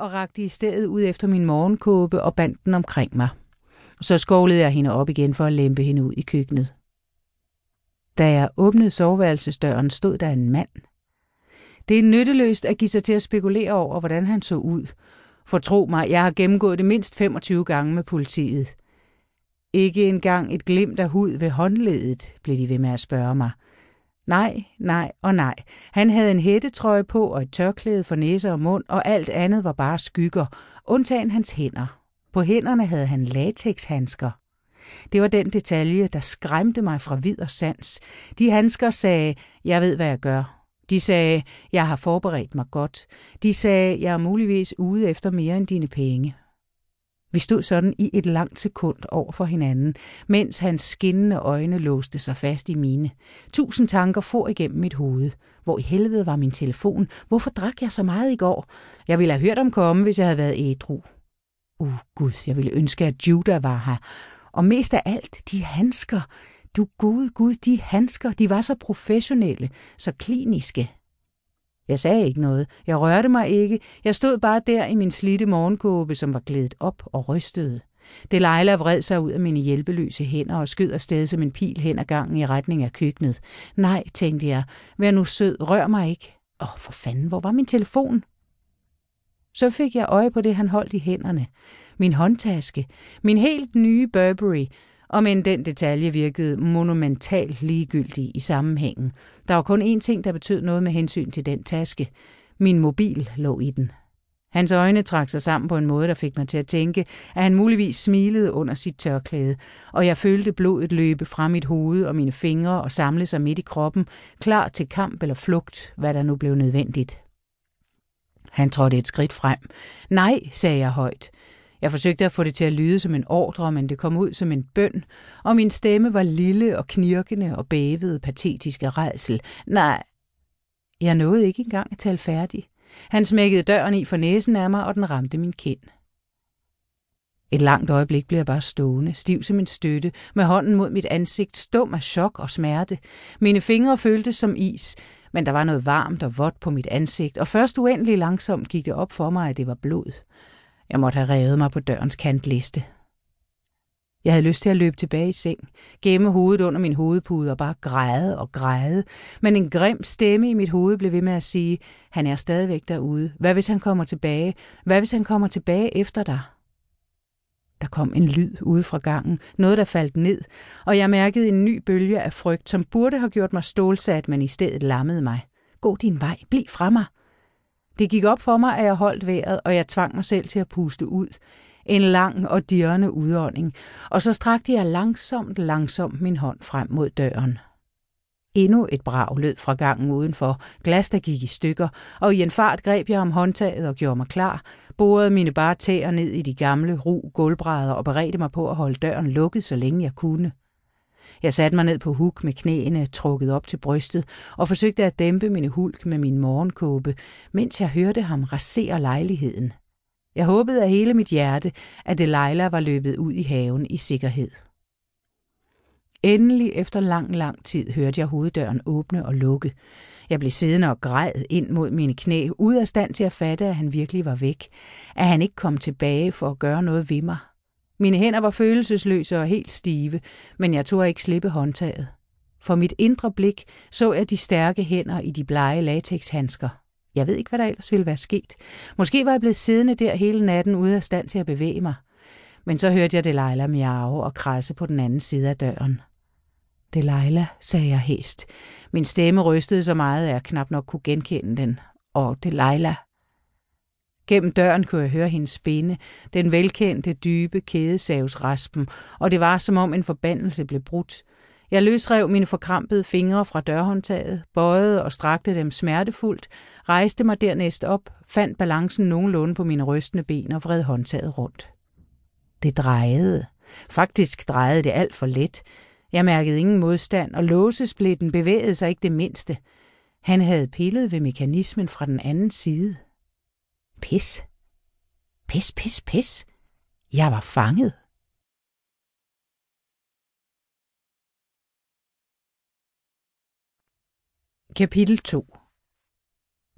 og rakte i stedet ud efter min morgenkåbe og bandt den omkring mig. Så skovlede jeg hende op igen for at lempe hende ud i køkkenet. Da jeg åbnede soveværelsesdøren, stod der en mand. Det er nytteløst at give sig til at spekulere over, hvordan han så ud. For tro mig, jeg har gennemgået det mindst 25 gange med politiet. Ikke engang et glimt af hud ved håndledet, blev de ved med at spørge mig. Nej, nej og nej. Han havde en hættetrøje på og et tørklæde for næse og mund, og alt andet var bare skygger, undtagen hans hænder. På hænderne havde han latexhandsker. Det var den detalje, der skræmte mig fra vid og sans. De handsker sagde, jeg ved, hvad jeg gør. De sagde, jeg har forberedt mig godt. De sagde, jeg er muligvis ude efter mere end dine penge. Vi stod sådan i et langt sekund over for hinanden, mens hans skinnende øjne låste sig fast i mine. Tusind tanker for igennem mit hoved. Hvor i helvede var min telefon? Hvorfor drak jeg så meget i går? Jeg ville have hørt om komme, hvis jeg havde været ædru. Uh, Gud, jeg ville ønske, at Judah var her. Og mest af alt, de handsker. Du gode Gud, de handsker, de var så professionelle, så kliniske. Jeg sagde ikke noget. Jeg rørte mig ikke. Jeg stod bare der i min slidte morgenkåbe, som var glædet op og rystede. Delilah vred sig ud af mine hjælpeløse hænder og skød afsted som en pil hen ad gangen i retning af køkkenet. Nej, tænkte jeg. Vær nu sød, rør mig ikke. Åh, oh, for fanden, hvor var min telefon? Så fik jeg øje på det, han holdt i hænderne. Min håndtaske. Min helt nye Burberry, om end den detalje virkede monumentalt ligegyldig i sammenhængen. Der var kun én ting, der betød noget med hensyn til den taske. Min mobil lå i den. Hans øjne trak sig sammen på en måde, der fik mig til at tænke, at han muligvis smilede under sit tørklæde, og jeg følte blodet løbe fra mit hoved og mine fingre og samle sig midt i kroppen, klar til kamp eller flugt, hvad der nu blev nødvendigt. Han trådte et skridt frem. Nej, sagde jeg højt. Jeg forsøgte at få det til at lyde som en ordre, men det kom ud som en bøn, og min stemme var lille og knirkende og bævede patetisk af redsel. Nej, jeg nåede ikke engang at tale færdig. Han smækkede døren i for næsen af mig, og den ramte min kind. Et langt øjeblik blev jeg bare stående, stiv som en støtte, med hånden mod mit ansigt, stum af chok og smerte. Mine fingre føltes som is, men der var noget varmt og vådt på mit ansigt, og først uendelig langsomt gik det op for mig, at det var blod. Jeg måtte have revet mig på dørens kantliste. Jeg havde lyst til at løbe tilbage i seng, gemme hovedet under min hovedpude og bare græde og græde, men en grim stemme i mit hoved blev ved med at sige, han er stadigvæk derude. Hvad hvis han kommer tilbage? Hvad hvis han kommer tilbage efter dig? Der kom en lyd ude fra gangen, noget der faldt ned, og jeg mærkede en ny bølge af frygt, som burde have gjort mig stålsat, men i stedet lammede mig. Gå din vej, bliv fra mig. Det gik op for mig, at jeg holdt vejret, og jeg tvang mig selv til at puste ud. En lang og dirrende udånding, og så strakte jeg langsomt, langsomt min hånd frem mod døren. Endnu et brag lød fra gangen udenfor, glas der gik i stykker, og i en fart greb jeg om håndtaget og gjorde mig klar, borede mine bare tæer ned i de gamle ru gulvbrædder og beredte mig på at holde døren lukket, så længe jeg kunne. Jeg satte mig ned på huk med knæene trukket op til brystet og forsøgte at dæmpe mine hulk med min morgenkåbe, mens jeg hørte ham rasere lejligheden. Jeg håbede af hele mit hjerte, at Delilah var løbet ud i haven i sikkerhed. Endelig efter lang, lang tid hørte jeg hoveddøren åbne og lukke. Jeg blev siddende og græd ind mod mine knæ, ude af stand til at fatte, at han virkelig var væk, at han ikke kom tilbage for at gøre noget ved mig. Mine hænder var følelsesløse og helt stive, men jeg tog ikke slippe håndtaget. For mit indre blik så jeg de stærke hænder i de blege latexhandsker. Jeg ved ikke, hvad der ellers ville være sket. Måske var jeg blevet siddende der hele natten ude af stand til at bevæge mig. Men så hørte jeg Delilah miave og krasse på den anden side af døren. Delilah, sagde jeg hæst. Min stemme rystede så meget, at jeg knap nok kunne genkende den. Og Delilah. Gennem døren kunne jeg høre hendes spinde, den velkendte, dybe kædesavsraspen, og det var som om en forbandelse blev brudt. Jeg løsrev mine forkrampede fingre fra dørhåndtaget, bøjede og strakte dem smertefuldt, rejste mig dernæst op, fandt balancen nogenlunde på mine rystende ben og vred håndtaget rundt. Det drejede. Faktisk drejede det alt for let. Jeg mærkede ingen modstand, og låsesplitten bevægede sig ikke det mindste. Han havde pillet ved mekanismen fra den anden side. Pis. Pis, pis, pis. Jeg var fanget. Kapitel 2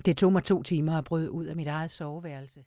Det tog mig to timer at bryde ud af mit eget soveværelse.